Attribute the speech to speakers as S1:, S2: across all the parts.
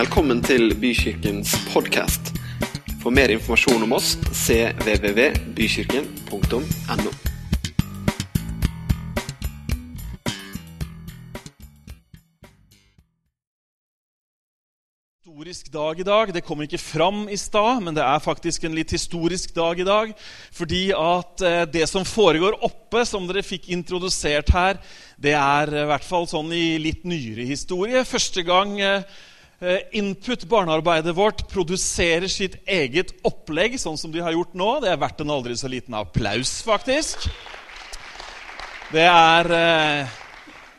S1: Velkommen til Bykirkens podkast. For mer informasjon om oss cvvvbykirken.no.
S2: historisk dag i dag. Det kom ikke fram i stad, men det er faktisk en litt historisk dag i dag. Fordi at eh, det som foregår oppe, som dere fikk introdusert her, det er i hvert fall sånn i litt nyere historie. Første gang eh, eh, Input, barnearbeidet vårt, produserer sitt eget opplegg, sånn som de har gjort nå. Det er verdt en aldri så liten applaus, faktisk. Det er eh,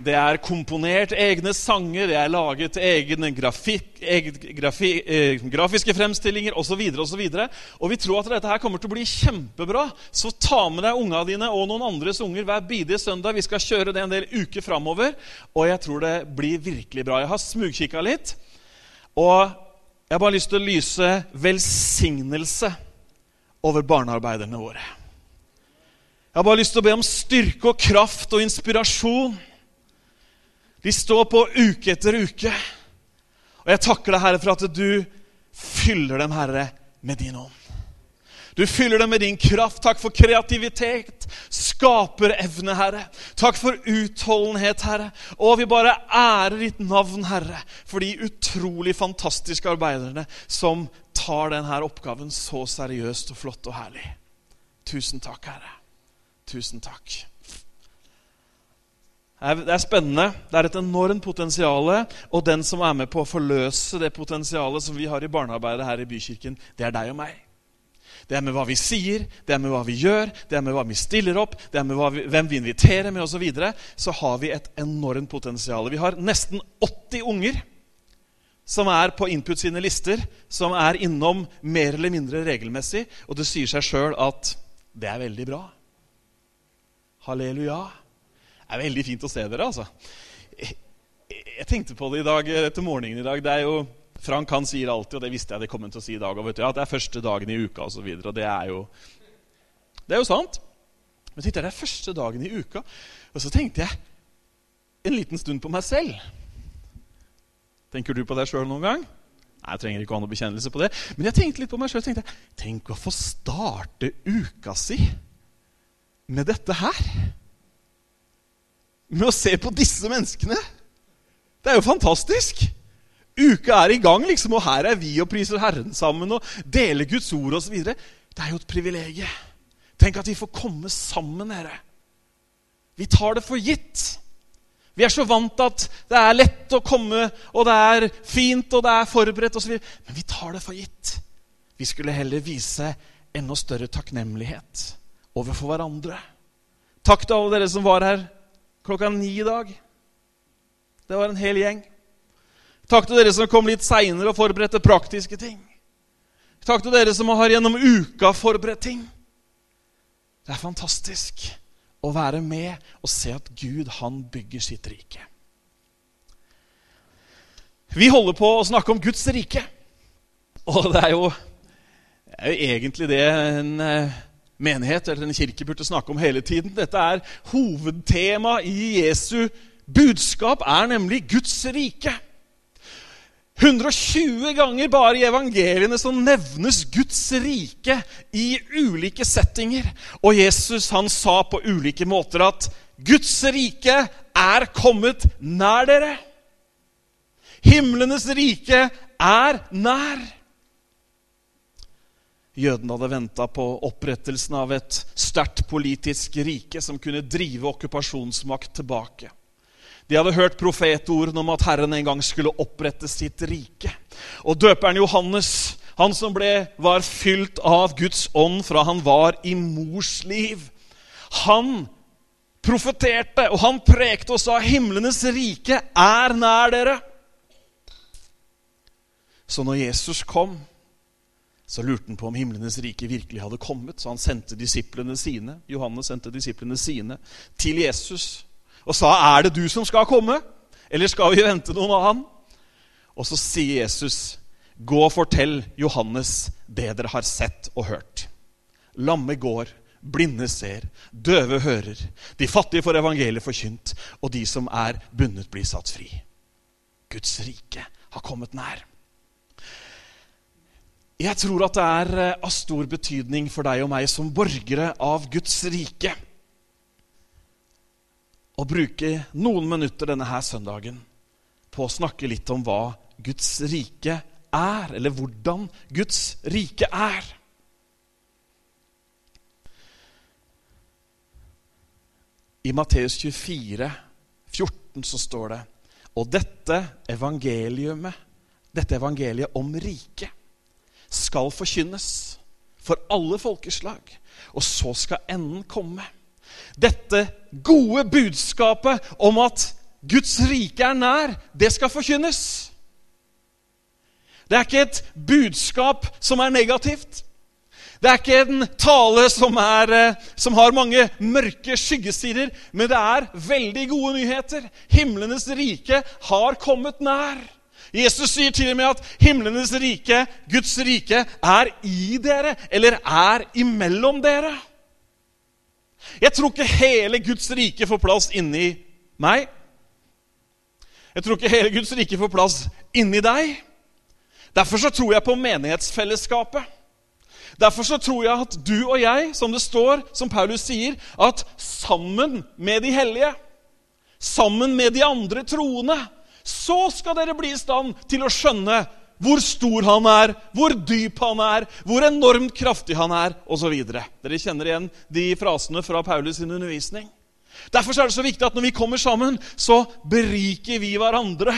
S2: det er komponert egne sanger, det er laget egne grafik, egen grafi, eh, grafiske fremstillinger osv. Og, så videre, og, og vi tror at dette her kommer til å bli kjempebra. Så ta med deg unga dine og noen andres unger hver bidige søndag. Vi skal kjøre det en del uker framover, og jeg tror det blir virkelig bra. Jeg har smugkikka litt, og jeg har bare lyst til å lyse velsignelse over barnearbeiderne våre. Jeg har bare lyst til å be om styrke og kraft og inspirasjon. De står på uke etter uke. Og jeg takker deg, Herre, for at du fyller dem, Herre, med din ånd. Du fyller dem med din kraft. Takk for kreativitet, skaperevne, Herre. Takk for utholdenhet, Herre. Og vi bare ærer ditt navn, Herre, for de utrolig fantastiske arbeiderne som tar denne oppgaven så seriøst og flott og herlig. Tusen takk, Herre. Tusen takk. Det er spennende. Det er et enormt potensial. Og den som er med på å forløse det potensialet som vi har i barnearbeidet her i Bykirken, det er deg og meg. Det er med hva vi sier, det er med hva vi gjør, det er med hva vi stiller opp, det er med vi, hvem vi inviterer med osv. Så, videre, så har vi et enormt potensial. Vi har nesten 80 unger som er på Input sine lister, som er innom mer eller mindre regelmessig. Og det sier seg sjøl at det er veldig bra. Halleluja. Det er veldig fint å se dere, altså. Jeg tenkte på det i dag, etter morgenen i dag. Det er jo, Frank han sier alltid, og det visste jeg det kom til å si i dag, òg, at det er første dagen i uka osv. Og, og det er jo Det er jo sant. Men tenkte jeg, det er første dagen i uka. Og så tenkte jeg en liten stund på meg selv. Tenker du på deg sjøl noen gang? Nei, Jeg trenger ikke å ha noen bekjennelse på det. Men jeg tenkte litt på meg selv, Tenk å få starte uka si med dette her med å se på disse menneskene. Det er jo fantastisk! Uka er i gang, liksom, og her er vi og priser Herren sammen og deler Guds ord osv. Det er jo et privilegium. Tenk at vi får komme sammen, dere. Vi tar det for gitt. Vi er så vant at det er lett å komme, og det er fint, og det er forberedt osv. Men vi tar det for gitt. Vi skulle heller vise enda større takknemlighet overfor hverandre. Takk til alle dere som var her klokka ni i dag. Det var en hel gjeng. Takk til dere som kom litt seinere og forberedte praktiske ting. Takk til dere som har gjennom uka forberedt ting. Det er fantastisk å være med og se at Gud, han bygger sitt rike. Vi holder på å snakke om Guds rike. Og det er jo, det er jo egentlig det en eh, menighet eller en kirke burde snakke om hele tiden. Dette er hovedtema i Jesu budskap, er nemlig Guds rike. 120 ganger bare i evangeliene så nevnes Guds rike i ulike settinger. Og Jesus han sa på ulike måter at Guds rike er kommet nær dere. Himlenes rike er nær. Jødene hadde venta på opprettelsen av et sterkt politisk rike som kunne drive okkupasjonsmakt tilbake. De hadde hørt profetordene om at Herren en gang skulle opprette sitt rike. Og døperen Johannes, han som ble, var fylt av Guds ånd fra han var i mors liv, han profeterte, og han prekte og sa himlenes rike er nær dere. Så når Jesus kom, så lurte han på om himlenes rike virkelig hadde kommet. Så han sendte disiplene sine Johannes sendte disiplene sine til Jesus og sa, 'Er det du som skal komme, eller skal vi vente noen annen?' Og så sier Jesus, 'Gå og fortell Johannes det dere har sett og hørt.' Lamme går, blinde ser, døve hører, de fattige får evangeliet forkynt, og de som er bundet, blir satt fri. Guds rike har kommet nær. Jeg tror at det er eh, av stor betydning for deg og meg som borgere av Guds rike å bruke noen minutter denne her søndagen på å snakke litt om hva Guds rike er, eller hvordan Guds rike er. I Matteus 24, 14 så står det Og dette evangeliumet, dette evangeliet om riket, skal forkynnes for alle folkeslag. Og så skal enden komme. Dette gode budskapet om at Guds rike er nær, det skal forkynnes. Det er ikke et budskap som er negativt. Det er ikke en tale som, er, eh, som, har mange mørke skyggesider, men det er veldig gode nyheter. Himlenes rike har kommet nær. Jesus sier til og med at himlenes rike, Guds rike, er i dere, eller er imellom dere. Jeg tror ikke hele Guds rike får plass inni meg. Jeg tror ikke hele Guds rike får plass inni deg. Derfor så tror jeg på menighetsfellesskapet. Derfor så tror jeg at du og jeg, som det står, som Paulus sier, at sammen med de hellige, sammen med de andre troende, så skal dere bli i stand til å skjønne hvor stor han er, hvor dyp han er, hvor enormt kraftig han er, osv. Dere kjenner igjen de frasene fra Paulus' sin undervisning. Derfor er det så viktig at når vi kommer sammen, så beriker vi hverandre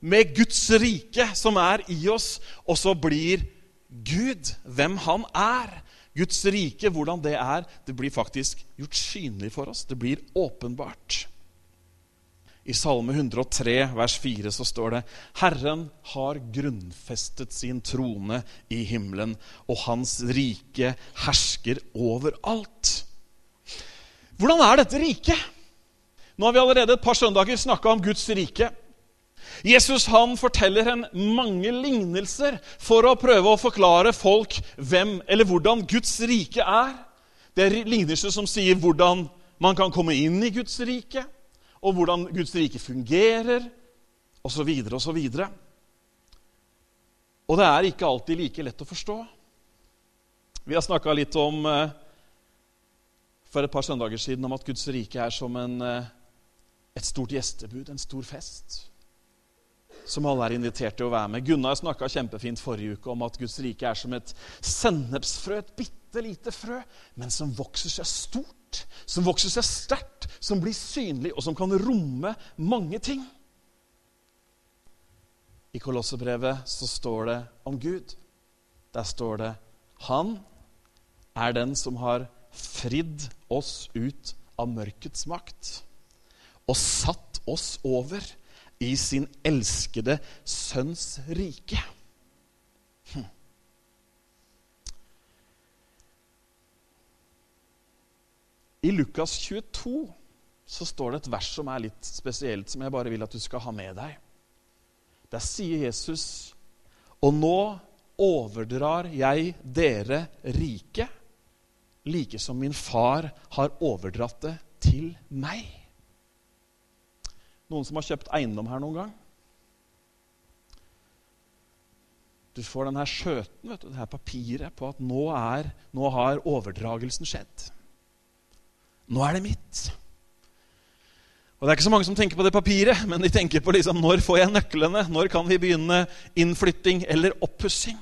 S2: med Guds rike som er i oss, og så blir Gud hvem han er. Guds rike, hvordan det er, det blir faktisk gjort synlig for oss. Det blir åpenbart. I Salme 103, vers 4, så står det Herren har grunnfestet sin trone i himmelen, og hans rike hersker overalt. Hvordan er dette riket? Nå har vi allerede et par søndager snakka om Guds rike. Jesus han forteller en mange lignelser for å prøve å forklare folk hvem eller hvordan Guds rike er. Det er lignelser som sier hvordan man kan komme inn i Guds rike og hvordan Guds rike fungerer, osv., osv. Og og det er ikke alltid like lett å forstå. Vi har snakka litt om eh, for et par søndager siden om at Guds rike er som en, eh, et stort gjestebud, en stor fest. Som alle er invitert til å være med. Gunnar snakka kjempefint forrige uke om at Guds rike er som et sennepsfrø, et bitte lite frø, men som vokser seg stort som vokser seg sterkt, som blir synlig, og som kan romme mange ting. I Kolossebrevet så står det om Gud. Der står det Han er den som har fridd oss ut av mørkets makt og satt oss over i sin elskede sønns rike. Hm. I Lukas 22 så står det et vers som er litt spesielt, som jeg bare vil at du skal ha med deg. Der sier Jesus, og nå overdrar jeg dere rike, like som min far har overdratt det til meg. Noen som har kjøpt eiendom her noen gang? Du får denne skjøten, vet du, det her papiret på at nå, er, nå har overdragelsen skjedd. Nå er det mitt. Og Det er ikke så mange som tenker på det papiret, men de tenker på liksom, når får jeg nøklene? Når kan vi begynne innflytting eller oppussing?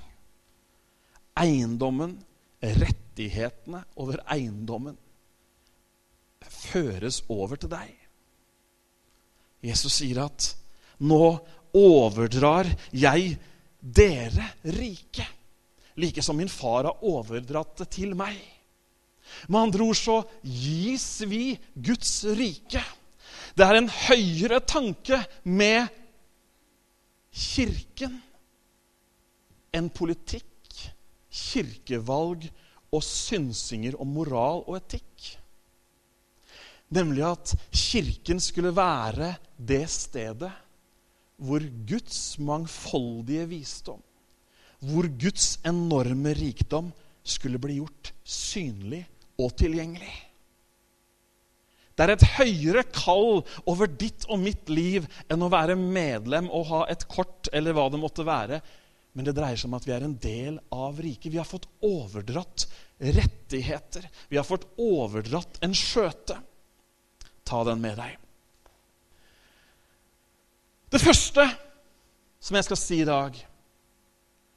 S2: Eiendommen, rettighetene over eiendommen, føres over til deg. Jesus sier at 'nå overdrar jeg dere rike', like som min far har overdratt det til meg. Med andre ord så gis vi Guds rike. Det er en høyere tanke med Kirken enn politikk, kirkevalg og synsinger om moral og etikk. Nemlig at Kirken skulle være det stedet hvor Guds mangfoldige visdom, hvor Guds enorme rikdom skulle bli gjort synlig og tilgjengelig. Det er et høyere kall over ditt og mitt liv enn å være medlem og ha et kort eller hva det måtte være Men det dreier seg om at vi er en del av riket. Vi har fått overdratt rettigheter. Vi har fått overdratt en skjøte. Ta den med deg. Det første som jeg skal si i dag,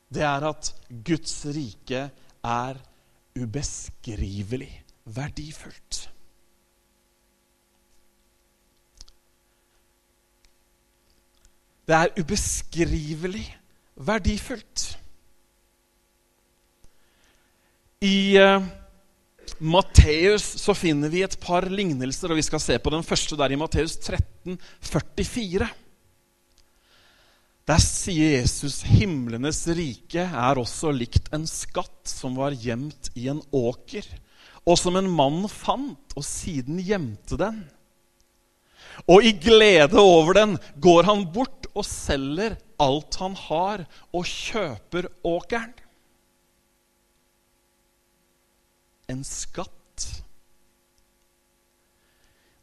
S2: det er at Guds rike er ubeskrivelig verdifullt. Det er ubeskrivelig verdifullt. I uh, Matteus så finner vi et par lignelser, og vi skal se på den første der i Matteus 13, 44. Der sier Jesus himlenes rike er også likt en skatt som var gjemt i en åker, og som en mann fant og siden gjemte den. Og i glede over den går han bort og selger alt han har, og kjøper åkeren. En skatt.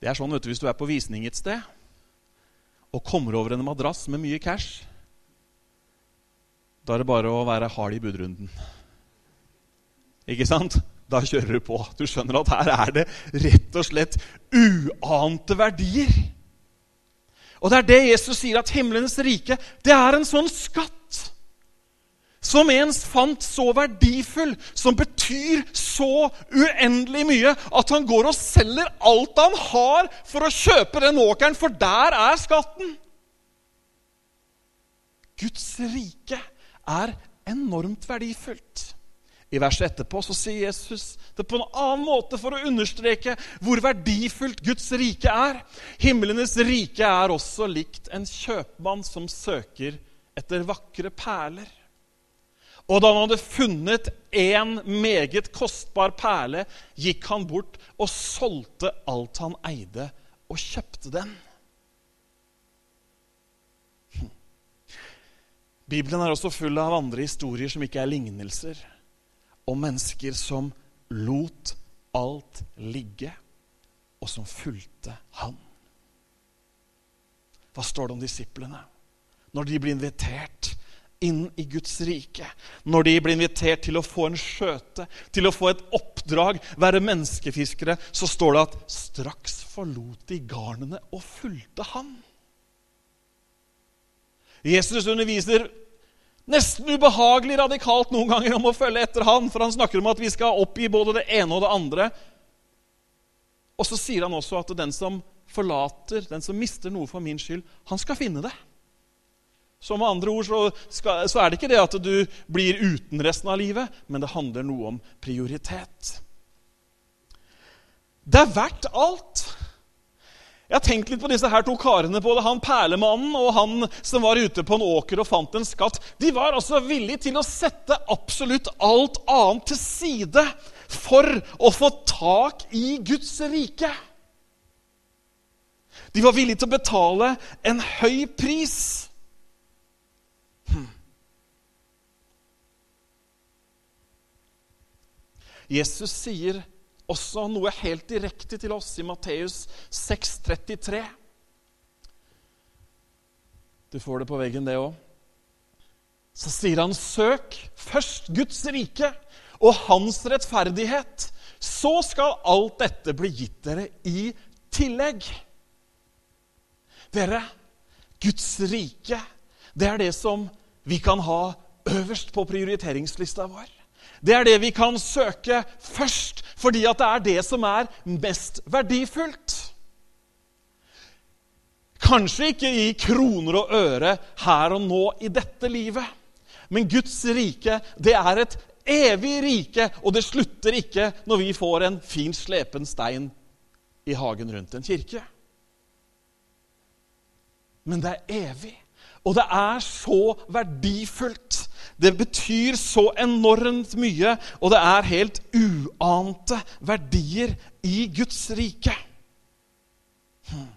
S2: Det er sånn vet du, hvis du er på visning et sted og kommer over en madrass med mye cash. Da er det bare å være hard i budrunden. Ikke sant? Da kjører du på. Du skjønner at her er det rett og slett uante verdier. Og det er det Jesus sier, at himlenes rike det er en sånn skatt som ens fant så verdifull, som betyr så uendelig mye, at han går og selger alt han har for å kjøpe den åkeren, for der er skatten. Guds rike er enormt verdifullt. I verset etterpå så sier Jesus det på en annen måte for å understreke hvor verdifullt Guds rike er. Himlenes rike er også likt en kjøpmann som søker etter vakre perler. Og da han hadde funnet en meget kostbar perle, gikk han bort og solgte alt han eide, og kjøpte den. Bibelen er også full av andre historier som ikke er lignelser om mennesker som lot alt ligge, og som fulgte han. Hva står det om disiplene? Når de blir invitert inn i Guds rike, når de blir invitert til å få en skjøte, til å få et oppdrag, være menneskefiskere, så står det at straks forlot de garnene og fulgte han. Jesus underviser Nesten ubehagelig radikalt noen ganger om å følge etter han, for han snakker om at vi skal oppgi både det ene og det andre. Og så sier han også at den som forlater, den som mister noe for min skyld, han skal finne det. Så med andre ord så, skal, så er det ikke det at du blir uten resten av livet, men det handler noe om prioritet. Det er verdt alt. Jeg har tenkt litt på disse her to karene, både han perlemannen og han som var ute på en åker og fant en skatt. De var altså villige til å sette absolutt alt annet til side for å få tak i Guds rike. De var villige til å betale en høy pris. Hm. Jesus sier også noe helt direkte til oss i Matteus 6,33. Du får det på veggen, det òg. Så sier han, 'Søk først Guds rike og hans rettferdighet.' 'Så skal alt dette bli gitt dere i tillegg.' Dere, Guds rike, det er det som vi kan ha øverst på prioriteringslista vår. Det er det vi kan søke først, fordi at det er det som er mest verdifullt. Kanskje ikke i kroner og øre her og nå i dette livet. Men Guds rike, det er et evig rike, og det slutter ikke når vi får en fin, slepen stein i hagen rundt en kirke. Men det er evig, og det er så verdifullt det betyr så enormt mye, og det er helt uante verdier i Guds rike. Hmm.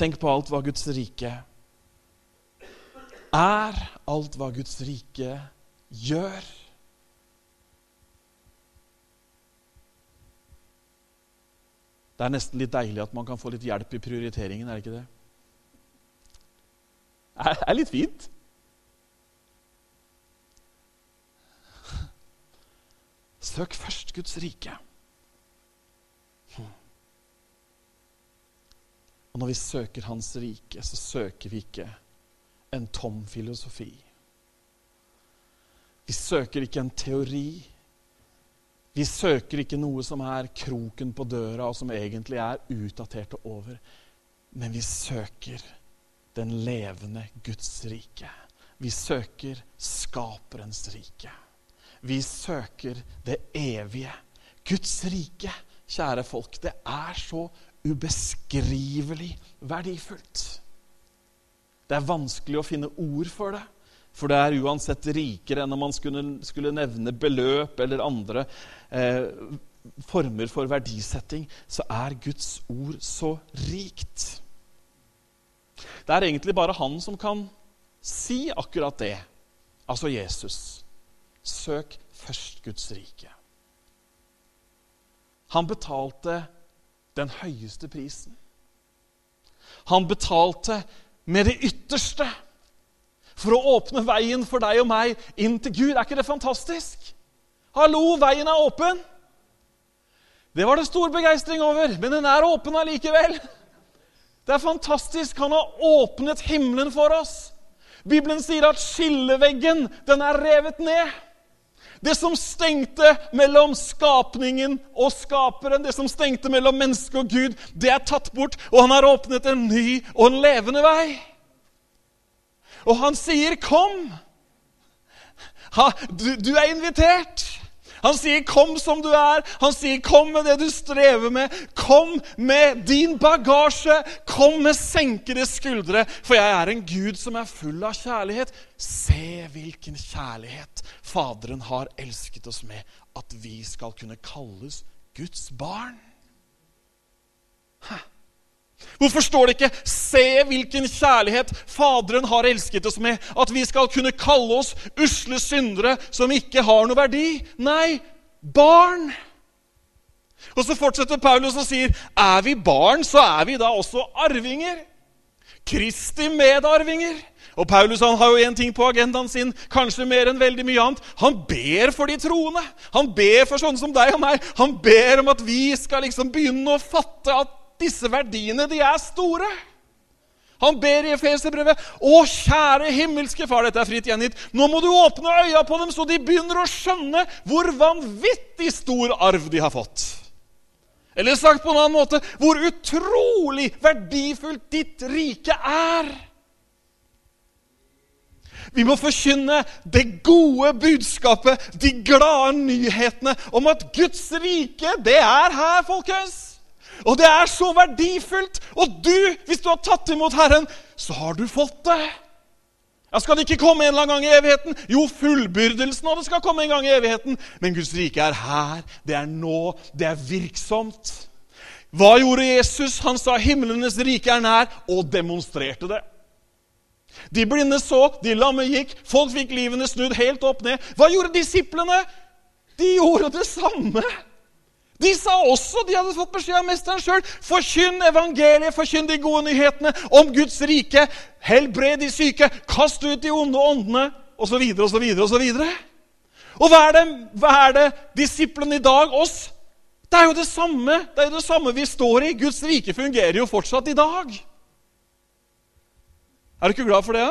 S2: Tenk på alt hva Guds rike er, alt hva Guds rike gjør. Det er nesten litt deilig at man kan få litt hjelp i prioriteringen, er det ikke det? Det er litt fint. Søk først Guds rike. Og når vi søker Hans rike, så søker vi ikke en tom filosofi. Vi søker ikke en teori. Vi søker ikke noe som er kroken på døra, og som egentlig er utdatert og over. Men vi søker den levende Guds rike. Vi søker Skaperens rike. Vi søker det evige. Guds rike, kjære folk, det er så ubeskrivelig verdifullt. Det er vanskelig å finne ord for det. For det er uansett rikere enn om man skulle, skulle nevne beløp eller andre eh, former for verdisetting, så er Guds ord så rikt. Det er egentlig bare han som kan si akkurat det, altså Jesus. Søk først Guds rike. Han betalte den høyeste prisen. Han betalte med det ytterste for å åpne veien for deg og meg inn til Gud. Er ikke det fantastisk? Hallo, veien er åpen! Det var det stor begeistring over, men den er åpen allikevel. Det er fantastisk. Han har åpnet himmelen for oss. Bibelen sier at skilleveggen, den er revet ned. Det som stengte mellom skapningen og skaperen, det som stengte mellom menneske og Gud, det er tatt bort, og han har åpnet en ny og en levende vei. Og han sier, 'Kom'. Ha, du, du er invitert. Han sier 'kom som du er'. Han sier 'kom med det du strever med'. Kom med din bagasje. Kom med senkede skuldre. For jeg er en Gud som er full av kjærlighet. Se hvilken kjærlighet Faderen har elsket oss med, at vi skal kunne kalles Guds barn. Hæ? Hvorfor står det ikke 'Se hvilken kjærlighet Faderen har elsket oss med', at vi skal kunne kalle oss usle syndere som ikke har noe verdi? Nei, barn. Og så fortsetter Paulus og sier, 'Er vi barn, så er vi da også arvinger.' Kristi medarvinger. Og Paulus han har jo én ting på agendaen sin, kanskje mer enn veldig mye annet. Han ber for de troende. Han ber for sånne som deg og meg. Han ber om at vi skal liksom begynne å fatte at disse verdiene, de er store. Han ber i Efeserbrevet Å, kjære himmelske Far, dette er fritt gjengitt. Nå må du åpne øya på dem, så de begynner å skjønne hvor vanvittig stor arv de har fått. Eller sagt på en annen måte hvor utrolig verdifullt ditt rike er. Vi må forkynne det gode budskapet, de glade nyhetene om at Guds rike, det er her, folkens. Og det er så verdifullt. Og du, hvis du har tatt imot Herren, så har du fått det. Ja, Skal det ikke komme en eller annen gang i evigheten? Jo, fullbyrdelsen av det skal komme en gang i evigheten. Men Guds rike er her, det er nå, det er virksomt. Hva gjorde Jesus? Han sa 'himlenes rike er nær', og demonstrerte det. De blinde så, de lamme gikk, folk fikk livene snudd helt opp ned. Hva gjorde disiplene? De gjorde det samme. De sa også, de hadde fått beskjed av mesteren sjøl, forkynn evangeliet, forkynn de gode nyhetene om Guds rike. Helbred de syke, kast ut de onde åndene, osv., osv., osv. Og hva er, det, hva er det disiplene i dag, oss? Det er jo det samme det er jo det samme vi står i. Guds rike fungerer jo fortsatt i dag. Er du ikke glad for det?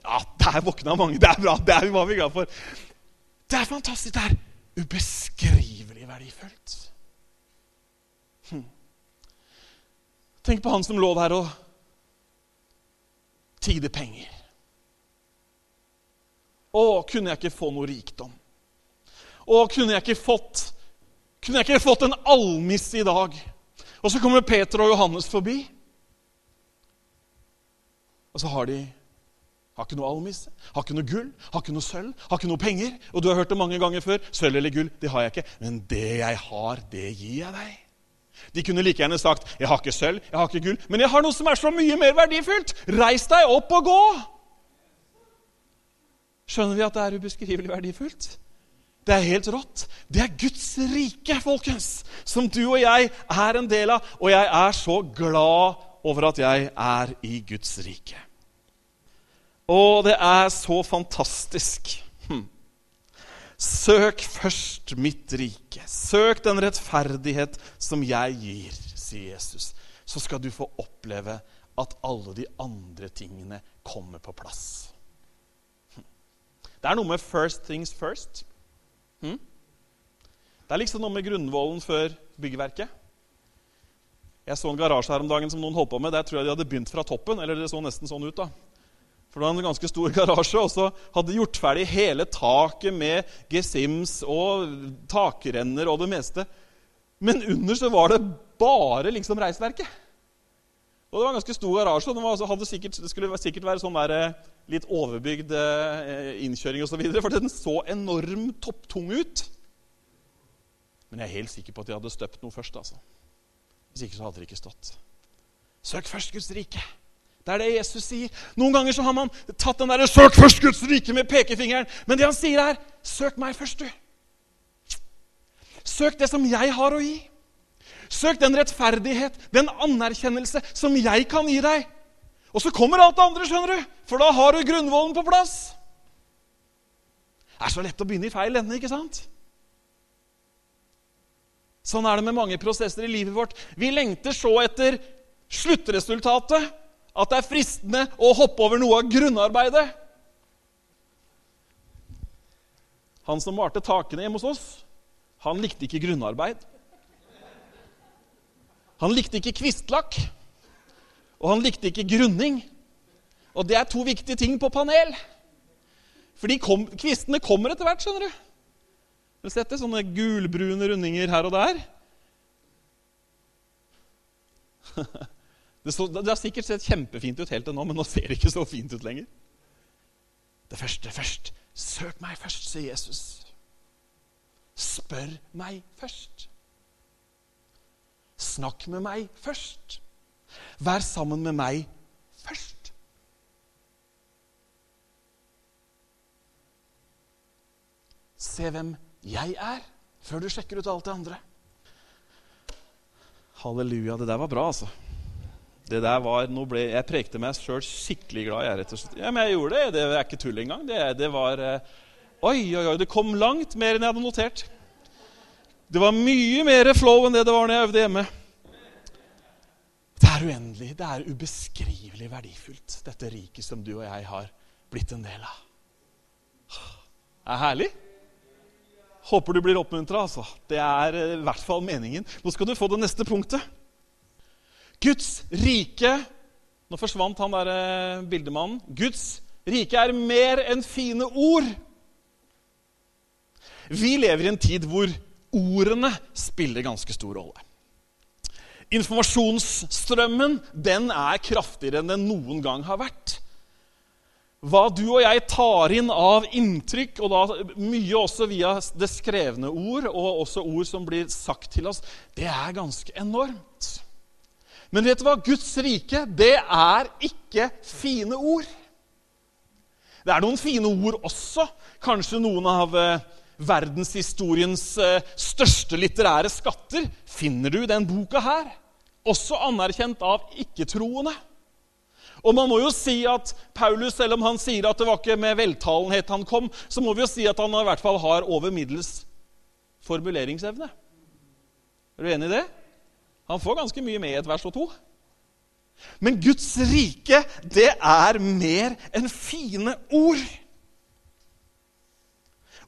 S2: Ja, der våkna mange. Det er bra. Det er, vi glad for. Det er fantastisk. Det er ubeskrivelig verdifullt. Hm. Tenk på han som lå der og tigde penger. Å, kunne jeg ikke få noe rikdom? Å, kunne jeg ikke fått Kunne jeg ikke fått en almisse i dag? Og så kommer Peter og Johannes forbi. Og så har de har ikke noe almisse, har ikke noe gull, har ikke noe sølv, har ikke noe penger. Og du har hørt det mange ganger før. Sølv eller gull, det har jeg ikke. Men det jeg har, det gir jeg deg. De kunne like gjerne sagt 'Jeg har ikke sølv, jeg har ikke gull, men jeg har noe som er så mye mer verdifullt'. Reis deg opp og gå! Skjønner vi at det er ubeskrivelig verdifullt? Det er helt rått. Det er Guds rike, folkens, som du og jeg er en del av. Og jeg er så glad over at jeg er i Guds rike. Og det er så fantastisk. Hm. Søk først mitt rike. Søk den rettferdighet som jeg gir, sier Jesus. Så skal du få oppleve at alle de andre tingene kommer på plass. Hm. Det er noe med 'first things first'. Hm? Det er liksom noe med grunnvollen før byggverket. Jeg så en garasje her om dagen som noen holdt på med. Der tror jeg de hadde begynt fra toppen. eller det så nesten sånn ut da. For det var en ganske stor garasje, og så hadde de gjort ferdig hele taket med gesims og takrenner og det meste. Men under så var det bare liksom reisverket. Og det var en ganske stor garasje. og det, sikkert, det skulle sikkert være sånn der, eh, litt overbygd eh, innkjøring osv. For den så enormt topptung ut. Men jeg er helt sikker på at de hadde støpt noe først. altså. Hvis ikke så hadde det ikke stått. Søk først Guds rike. Det er det Jesus sier. Noen ganger så har man tatt den der 'søk først Guds rike' med pekefingeren. Men det han sier, er 'søk meg først, du'. Søk det som jeg har å gi. Søk den rettferdighet, den anerkjennelse som jeg kan gi deg. Og så kommer alt det andre, skjønner du. For da har du grunnvollen på plass. Det er så lett å begynne i feil ende, ikke sant? Sånn er det med mange prosesser i livet vårt. Vi lengter så etter sluttresultatet at det er fristende å hoppe over noe av grunnarbeidet. Han som malte takene hjemme hos oss, han likte ikke grunnarbeid. Han likte ikke kvistlakk, og han likte ikke grunning. Og det er to viktige ting på panel. Fordi kom, kvistene kommer etter hvert, skjønner du. Har du sett det? Sånne gulbrune rundinger her og der. Det, så, det, har sikkert sett kjempefint ut helt til nå, men nå ser det ikke så fint ut lenger. Det første først. Søk meg først, sier Jesus. Spør meg først. Snakk med meg først. Vær sammen med meg først. Se hvem jeg er, før du sjekker ut alt det andre. Halleluja. Det der var bra, altså. Det der var, nå ble, Jeg prekte meg sjøl skikkelig glad. Jeg, rett og slett. Ja, men jeg gjorde det. Det er ikke tull engang. Det, det var eh, Oi, oi, oi. Det kom langt mer enn jeg hadde notert. Det var mye mer flow enn det det var når jeg øvde hjemme. Det er uendelig, det er ubeskrivelig verdifullt, dette riket som du og jeg har blitt en del av. Det er herlig. Håper du blir oppmuntra. Altså. Det er eh, i hvert fall meningen. Nå skal du få det neste punktet. Guds rike Nå forsvant han der eh, bildemannen. Guds rike er mer enn fine ord. Vi lever i en tid hvor ordene spiller ganske stor rolle. Informasjonsstrømmen den er kraftigere enn den noen gang har vært hva du og jeg tar inn av inntrykk, og da mye også via det skrevne ord, og også ord som blir sagt til oss, det er ganske enormt. Men vet du hva? Guds rike, det er ikke fine ord. Det er noen fine ord også. Kanskje noen av eh, verdenshistoriens eh, største litterære skatter finner du i den boka her. Også anerkjent av ikke-troende. Og man må jo si at Paulus, selv om han sier at det var ikke med veltalenhet han kom, så må vi jo si at han i hvert fall har over middels formuleringsevne. Er du enig i det? Han får ganske mye med i et vers og to. Men Guds rike, det er mer enn fine ord.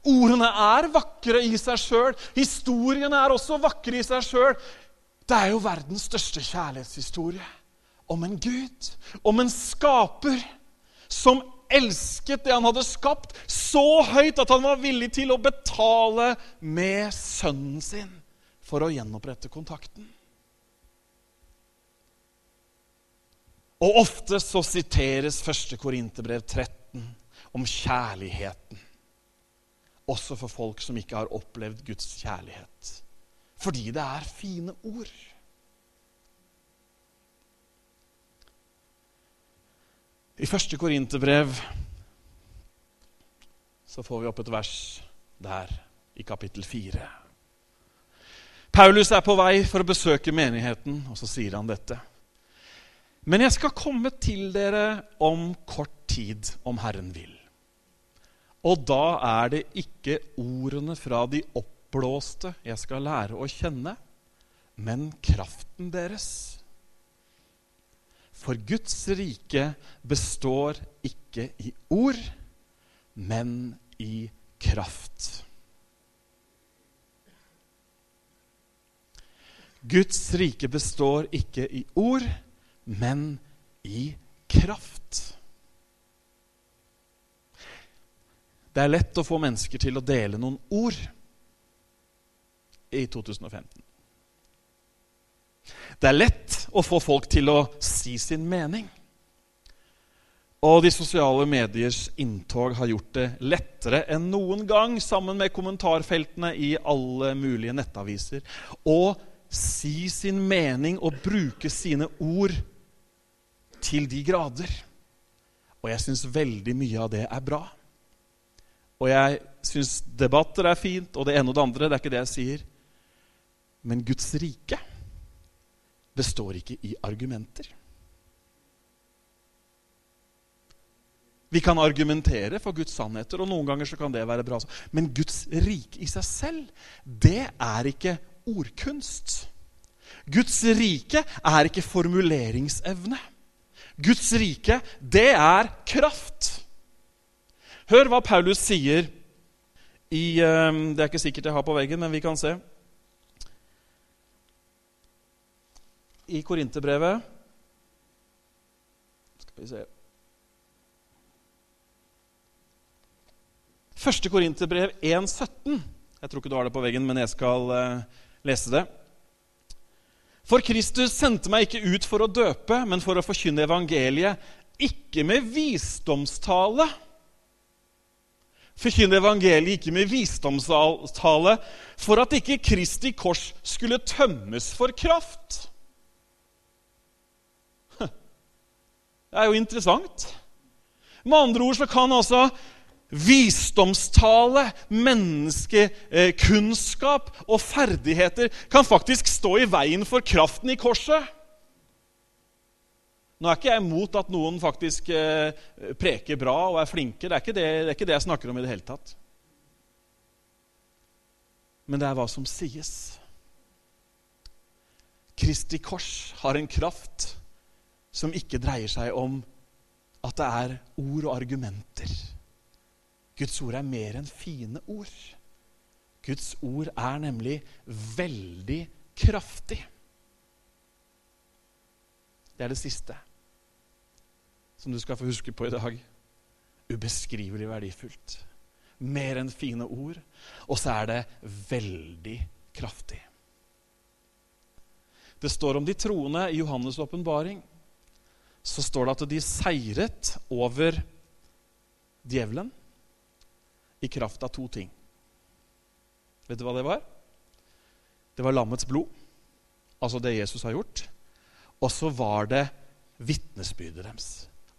S2: Ordene er vakre i seg sjøl. Historiene er også vakre i seg sjøl. Det er jo verdens største kjærlighetshistorie om en Gud, om en skaper, som elsket det han hadde skapt, så høyt at han var villig til å betale med sønnen sin for å gjenopprette kontakten. Og ofte så siteres 1. Korinterbrev 13 om kjærligheten. Også for folk som ikke har opplevd Guds kjærlighet. Fordi det er fine ord. I 1. Korinterbrev så får vi opp et vers der i kapittel 4. Paulus er på vei for å besøke menigheten, og så sier han dette. Men jeg skal komme til dere om kort tid, om Herren vil. Og da er det ikke ordene fra de oppblåste jeg skal lære å kjenne, men kraften deres. For Guds rike består ikke i ord, men i kraft. Guds rike består ikke i ord, men i kraft. Det er lett å få mennesker til å dele noen ord i 2015. Det er lett å få folk til å si sin mening. Og de sosiale mediers inntog har gjort det lettere enn noen gang, sammen med kommentarfeltene i alle mulige nettaviser, å si sin mening og bruke sine ord til de grader. Og jeg syns veldig mye av det er bra. Og jeg syns debatter er fint, og det ene og det andre. Det er ikke det jeg sier. Men Guds rike består ikke i argumenter. Vi kan argumentere for Guds sannheter, og noen ganger så kan det være bra. Men Guds rike i seg selv, det er ikke ordkunst. Guds rike er ikke formuleringsevne. Guds rike, det er kraft. Hør hva Paulus sier i ehm, Det er ikke sikkert jeg har på veggen, men vi kan se. I Korinterbrevet Skal vi se Første Korinterbrev 1,17. Jeg tror ikke du har det på veggen, men jeg skal uh, lese det. For Kristus sendte meg ikke ut for å døpe, men for å forkynne evangeliet, ikke med visdomstale forkynne evangeliet ikke med visdomstale, for at ikke Kristi kors skulle tømmes for kraft. Det er jo interessant. Med andre ord så kan altså visdomstale, menneskekunnskap og ferdigheter kan faktisk stå i veien for kraften i korset. Nå er ikke jeg imot at noen faktisk eh, preker bra og er flinke. Det er, det, det er, ikke det, jeg snakker om i det hele tatt. Men det er hva som sies. Kristi kors har en kraft som ikke dreier seg om at det er ord og argumenter. Guds ord er mer enn fine ord. Guds ord er nemlig veldig kraftig. Det er det siste som du skal få huske på i dag. Ubeskrivelig verdifullt. Mer enn fine ord. Og så er det veldig kraftig. Det står om de troende i Johannes' åpenbaring. Så står det at de seiret over djevelen i kraft av to ting. Vet du hva det var? Det var lammets blod, altså det Jesus har gjort. Og så var det vitnesbyrdet deres.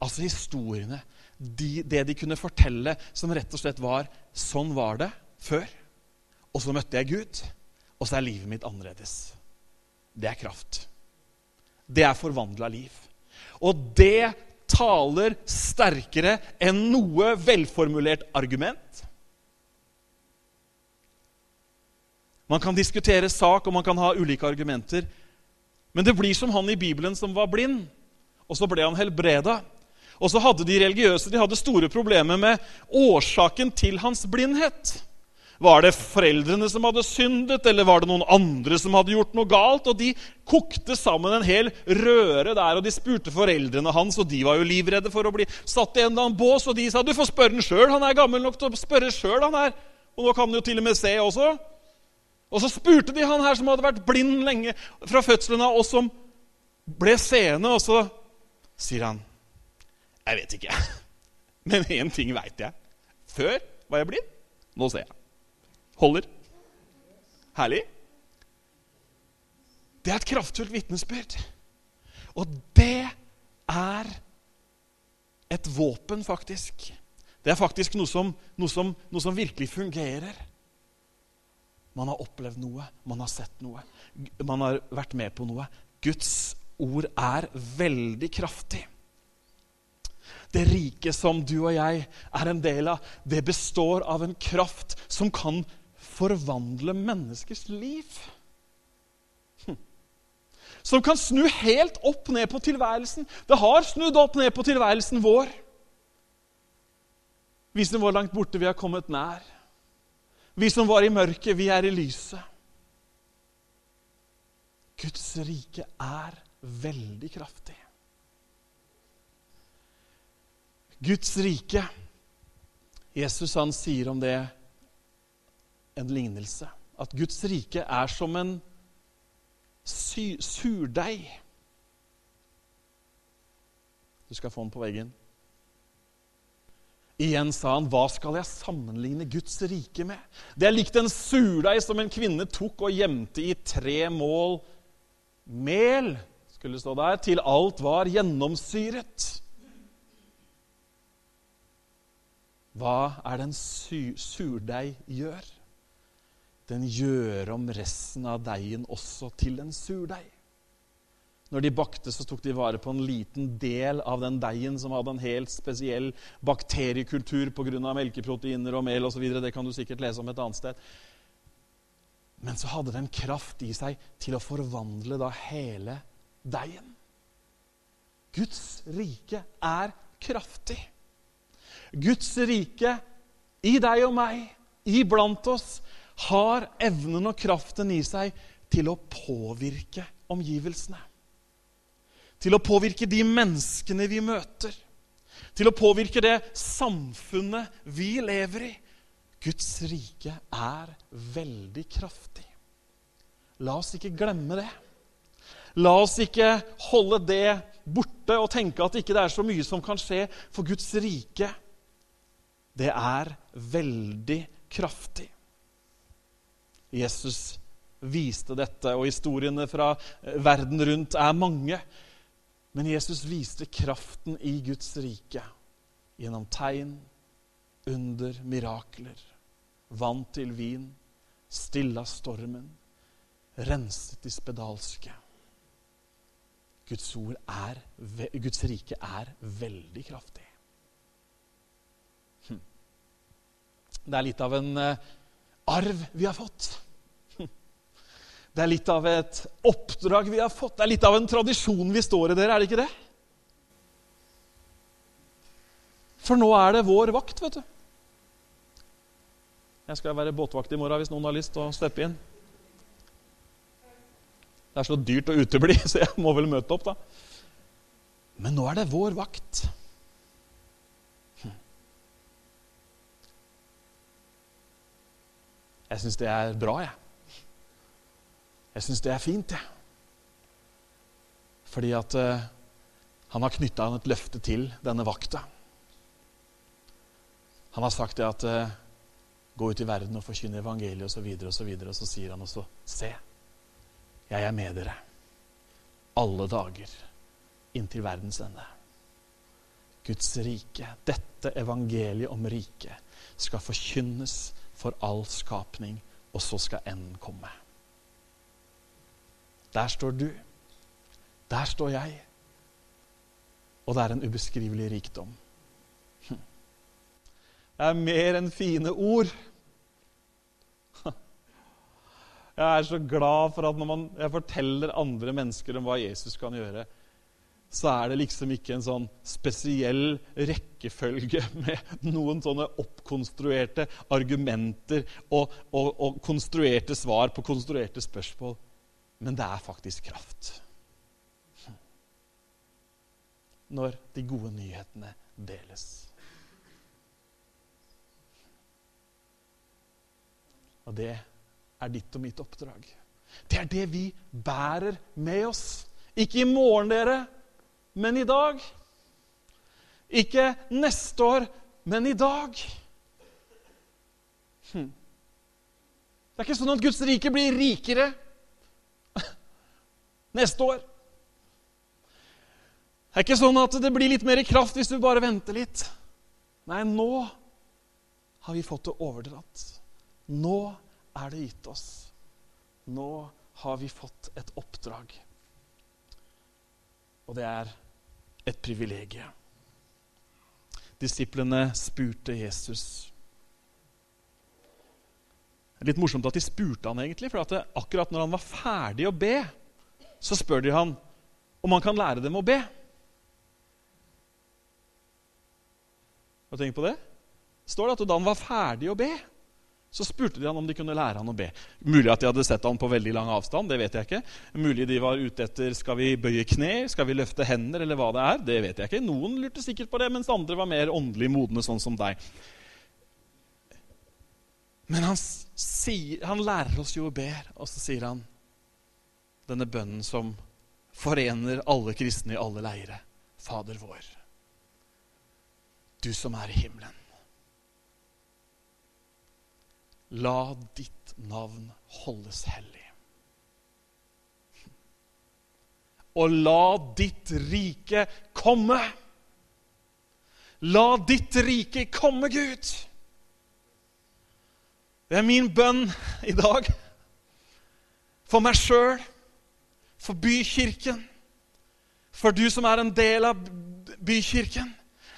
S2: Altså historiene. De, det de kunne fortelle som rett og slett var Sånn var det før. Og så møtte jeg Gud, og så er livet mitt annerledes. Det er kraft. Det er forvandla liv. Og det taler sterkere enn noe velformulert argument. Man kan diskutere sak, og man kan ha ulike argumenter. Men det blir som han i Bibelen som var blind, og så ble han helbreda. Og så hadde de religiøse de hadde store problemer med årsaken til hans blindhet. Var det foreldrene som hadde syndet, eller var det noen andre som hadde gjort noe galt? Og De kokte sammen en hel røre der, og de spurte foreldrene hans, og de var jo livredde for å bli satt i en eller annen bås, og de sa du får spørre den sjøl, han er gammel nok til å spørre sjøl. Og nå kan han jo til og med se også. Og så spurte de han her som hadde vært blind lenge fra fødselen av, og som ble seende, og så sier han jeg vet ikke. Men én ting veit jeg. Før var jeg blind. Nå ser jeg. Holder. Herlig. Det er et kraftfullt vitnesbyrd. Og det er et våpen, faktisk. Det er faktisk noe som, noe, som, noe som, virkelig fungerer. Man har opplevd noe, man har sett noe, man har vært med på noe. Guds ord er veldig kraftig. Det riket som du og jeg er en del av, det består av en kraft som kan forvandle menneskers liv. Hm. Som kan snu helt opp ned på tilværelsen. Det har snudd opp ned på tilværelsen vår. Vi hvor langt borte, vi har kommet nær. Vi som var i mørket, vi er i lyset. Guds rike er veldig kraftig. Guds rike Jesus han sier om det en lignelse. At Guds rike er som en surdeig. Du skal få den på veggen. Igjen sa han, 'Hva skal jeg sammenligne Guds rike med?' Det er likt en surdeig som en kvinne tok og gjemte i tre mål mel, skulle stå der, til alt var gjennomsyret. Hva er det en surdeig gjør? Den gjør om resten av deigen også til en surdeig. Når de bakte, så tok de vare på en liten del av den deigen som hadde en helt spesiell bakteriekultur pga. melkeproteiner og mel osv. Det kan du sikkert lese om et annet sted. Men så hadde den kraft i seg til å forvandle da hele deigen. Guds rike er kraftig. Guds rike i deg og meg, iblant oss, har evnen og kraften i seg til å påvirke omgivelsene. Til å påvirke de menneskene vi møter. Til å påvirke det samfunnet vi lever i. Guds rike er veldig kraftig. La oss ikke glemme det. La oss ikke holde det borte og tenke at ikke det ikke er så mye som kan skje, for Guds rike, det er veldig kraftig. Jesus viste dette, og historiene fra verden rundt er mange. Men Jesus viste kraften i Guds rike gjennom tegn, under, mirakler. Vann til vin, stilla stormen, renset de spedalske. Guds, er, Guds rike er veldig kraftig. Hm. Det er litt av en uh, arv vi har fått. Det er litt av et oppdrag vi har fått. Det er litt av en tradisjon vi står i, dere. Er det ikke det? For nå er det vår vakt, vet du. Jeg skal være båtvakt i morgen hvis noen har lyst til å steppe inn. Det er så dyrt å utebli, så jeg må vel møte opp, da. Men nå er det vår vakt. Jeg syns det er bra, jeg. Jeg syns det er fint, jeg. Fordi at uh, han har knytta et løfte til denne vakta. Han har sagt det at uh, gå ut i verden og forkynne evangeliet osv., og, videre, og, så og så sier han også se. Jeg er med dere alle dager inntil verdens ende. Guds rike, dette evangeliet om riket, skal forkynnes for all skapning, og så skal enden komme. Der står du. Der står jeg. Og det er en ubeskrivelig rikdom. Hm. Det er mer enn fine ord. Jeg er så glad for at når man, jeg forteller andre mennesker om hva Jesus kan gjøre, så er det liksom ikke en sånn spesiell rekkefølge med noen sånne oppkonstruerte argumenter og, og, og konstruerte svar på konstruerte spørsmål. Men det er faktisk kraft. Når de gode nyhetene deles. Og det er ditt og mitt oppdrag. Det er det vi bærer med oss. Ikke i morgen, dere, men i dag. Ikke neste år, men i dag. Hm. Det er ikke sånn at Guds rike blir rikere neste år. Det er ikke sånn at det blir litt mer kraft hvis du bare venter litt. Nei, nå har vi fått det overdratt. Nå er det gitt oss. Nå har vi fått et oppdrag. Og det er et privilegium. Disiplene spurte Jesus. Litt morsomt at de spurte han egentlig, for at akkurat når han var ferdig å be, så spør de han om han kan lære dem å be. Har du tenkt på det? Står det at Da han var ferdig å be, så spurte de han om de kunne lære han å be. Mulig at de hadde sett han på veldig lang avstand. det vet jeg ikke. Mulig de var ute etter skal vi bøye kne, skal vi løfte hender, eller hva det er. Det vet jeg ikke. Noen lurte sikkert på det, mens andre var mer åndelig modne, sånn som deg. Men han, sier, han lærer oss jo å be, og så sier han denne bønnen som forener alle kristne i alle leire. Fader vår, du som er i himmelen. La ditt navn holdes hellig. Og la ditt rike komme. La ditt rike komme, Gud. Det er min bønn i dag. For meg sjøl, for bykirken, for du som er en del av bykirken.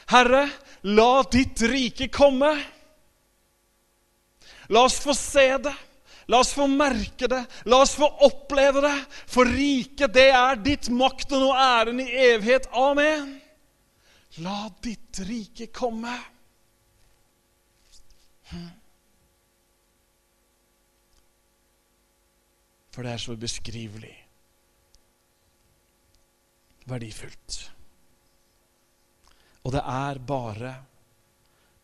S2: Herre, la ditt rike komme. La oss få se det. La oss få merke det. La oss få oppleve det. For riket, det er ditt, makten og æren i evighet. Amen. La ditt rike komme. Hm. For det er så ubeskrivelig verdifullt. Og det er bare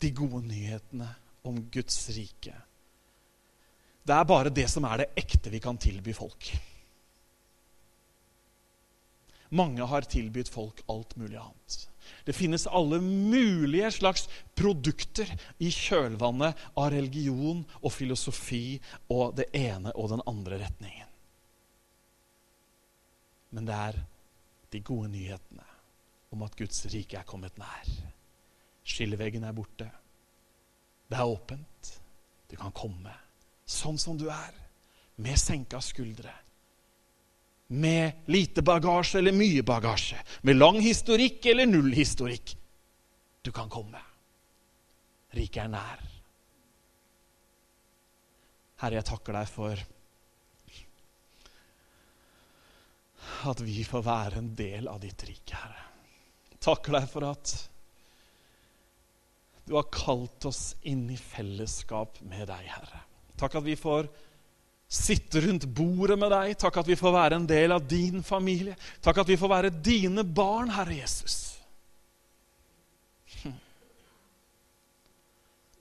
S2: de gode nyhetene om Guds rike det er bare det som er det ekte vi kan tilby folk. Mange har tilbudt folk alt mulig annet. Det finnes alle mulige slags produkter i kjølvannet av religion og filosofi og det ene og den andre retningen. Men det er de gode nyhetene om at Guds rike er kommet nær. Skilleveggen er borte. Det er åpent. Du kan komme sånn som du er, med senka skuldre. Med lite bagasje eller mye bagasje. Med lang historikk eller null historikk. Du kan komme. Riket er nær. Herre, jeg takker deg for at vi får være en del av ditt rike, Herre. Takker deg for at du har kalt oss inn i fellesskap med deg, Herre. Takk at vi får sitte rundt bordet med deg. Takk at vi får være en del av din familie. Takk at vi får være dine barn, Herre Jesus. Hm.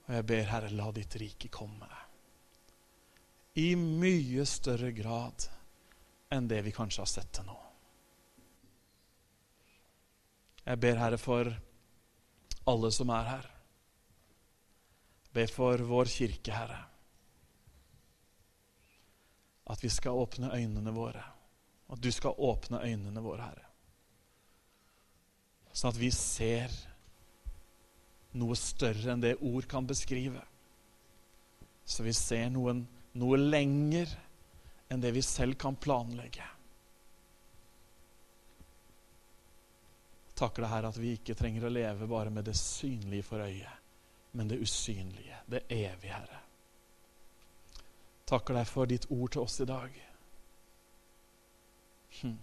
S2: Og jeg ber, Herre, la ditt rike komme. I mye større grad enn det vi kanskje har sett til nå. Jeg ber, Herre, for alle som er her. Jeg ber for vår kirke, Herre at vi skal åpne øynene våre. At du skal åpne øynene våre, Herre. Sånn at vi ser noe større enn det ord kan beskrive. Så vi ser noen, noe lenger enn det vi selv kan planlegge. Takker deg, her at vi ikke trenger å leve bare med det synlige for øyet, men det usynlige, det evige, Herre takker deg for ditt ord til oss i dag. Hm.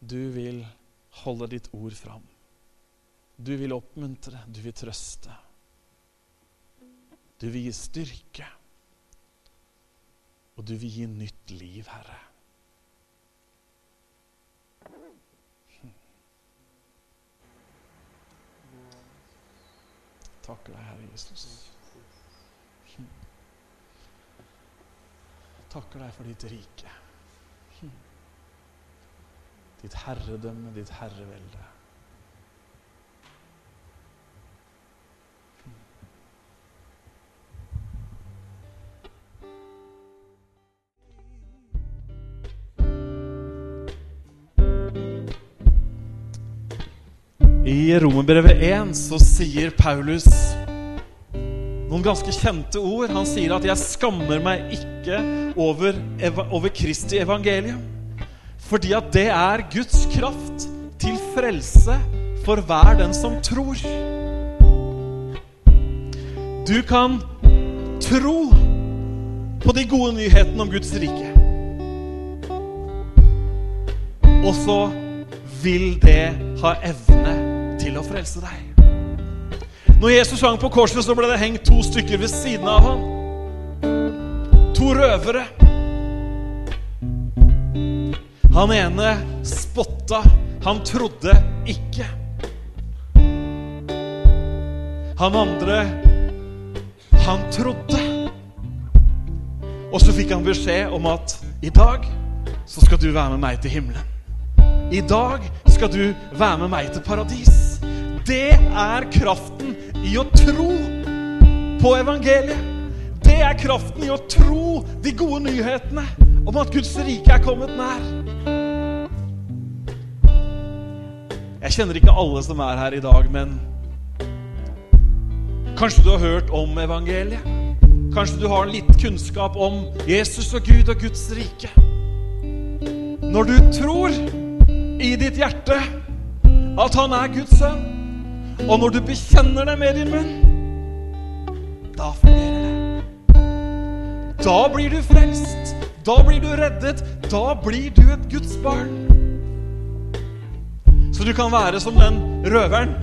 S2: Du vil holde ditt ord fram. Du vil oppmuntre, du vil trøste. Du vil gi styrke. Og du vil gi nytt liv, Herre. Hm. Takker deg, Herre Jesus. takker deg for ditt rike. Ditt herredømme, ditt herrevelde. I Romerbrevet 1 så sier Paulus noen ganske kjente ord. Han sier at 'jeg skammer meg ikke over, over Kristi evangelium'. Fordi at det er Guds kraft til frelse for hver den som tror. Du kan tro på de gode nyhetene om Guds rike. Og så vil det ha evne å frelse deg. Når Jesus hang på korset, så ble det hengt to stykker ved siden av ham. To røvere. Han ene spotta. Han trodde ikke. Han andre, han trodde. Og så fikk han beskjed om at i dag så skal du være med meg til himmelen. I dag skal du være med meg til paradis. Det er kraften i å tro på evangeliet. Det er kraften i å tro de gode nyhetene om at Guds rike er kommet nær. Jeg kjenner ikke alle som er her i dag, men kanskje du har hørt om evangeliet? Kanskje du har litt kunnskap om Jesus og Gud og Guds rike? Når du tror i ditt hjerte at han er Guds sønn, og når du bekjenner det med din munn, da fungerer det. Da blir du frelst. Da blir du reddet. Da blir du et Guds barn. Så du kan være som den røveren.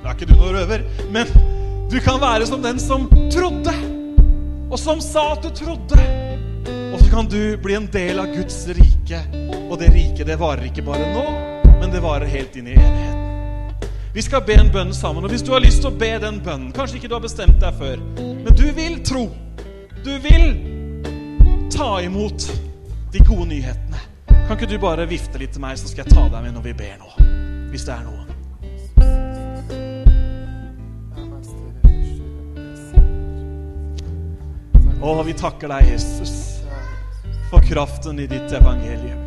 S2: Da er ikke du noen røver, men du kan være som den som trodde, og som sa at du trodde. Og så kan du bli en del av Guds rike. Og det riket, det varer ikke bare nå, men det varer helt inn i evigheten. Vi skal be en bønn sammen. Og hvis du har lyst til å be den bønnen Kanskje ikke du har bestemt deg før, men du vil tro. Du vil ta imot de gode nyhetene. Kan ikke du bare vifte litt til meg, så skal jeg ta deg med når vi ber nå? Hvis det er noe. Å, vi takker deg, Jesus, for kraften i ditt evangelium.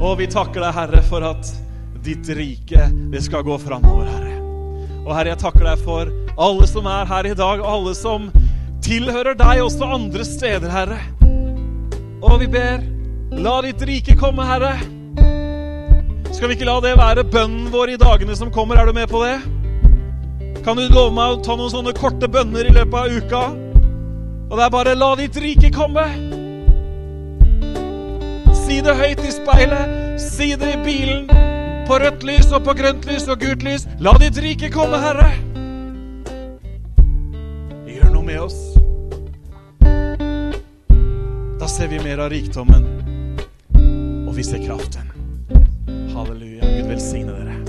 S2: Og vi takker deg, Herre, for at ditt rike, det skal gå framover, Herre. Og Herre, jeg takker deg for alle som er her i dag, og alle som tilhører deg også andre steder, Herre. Og vi ber, la ditt rike komme, Herre. Skal vi ikke la det være bønnen vår i dagene som kommer? Er du med på det? Kan du love meg å ta noen sånne korte bønner i løpet av uka? Og det er bare 'la ditt rike komme'. Si det høyt i speilet. Si det i bilen. På rødt lys og på grønt lys og gult lys. La ditt rike komme, Herre. Gjør noe med oss. Da ser vi mer av rikdommen, og vi ser kraften. Halleluja. Gud velsigne dere.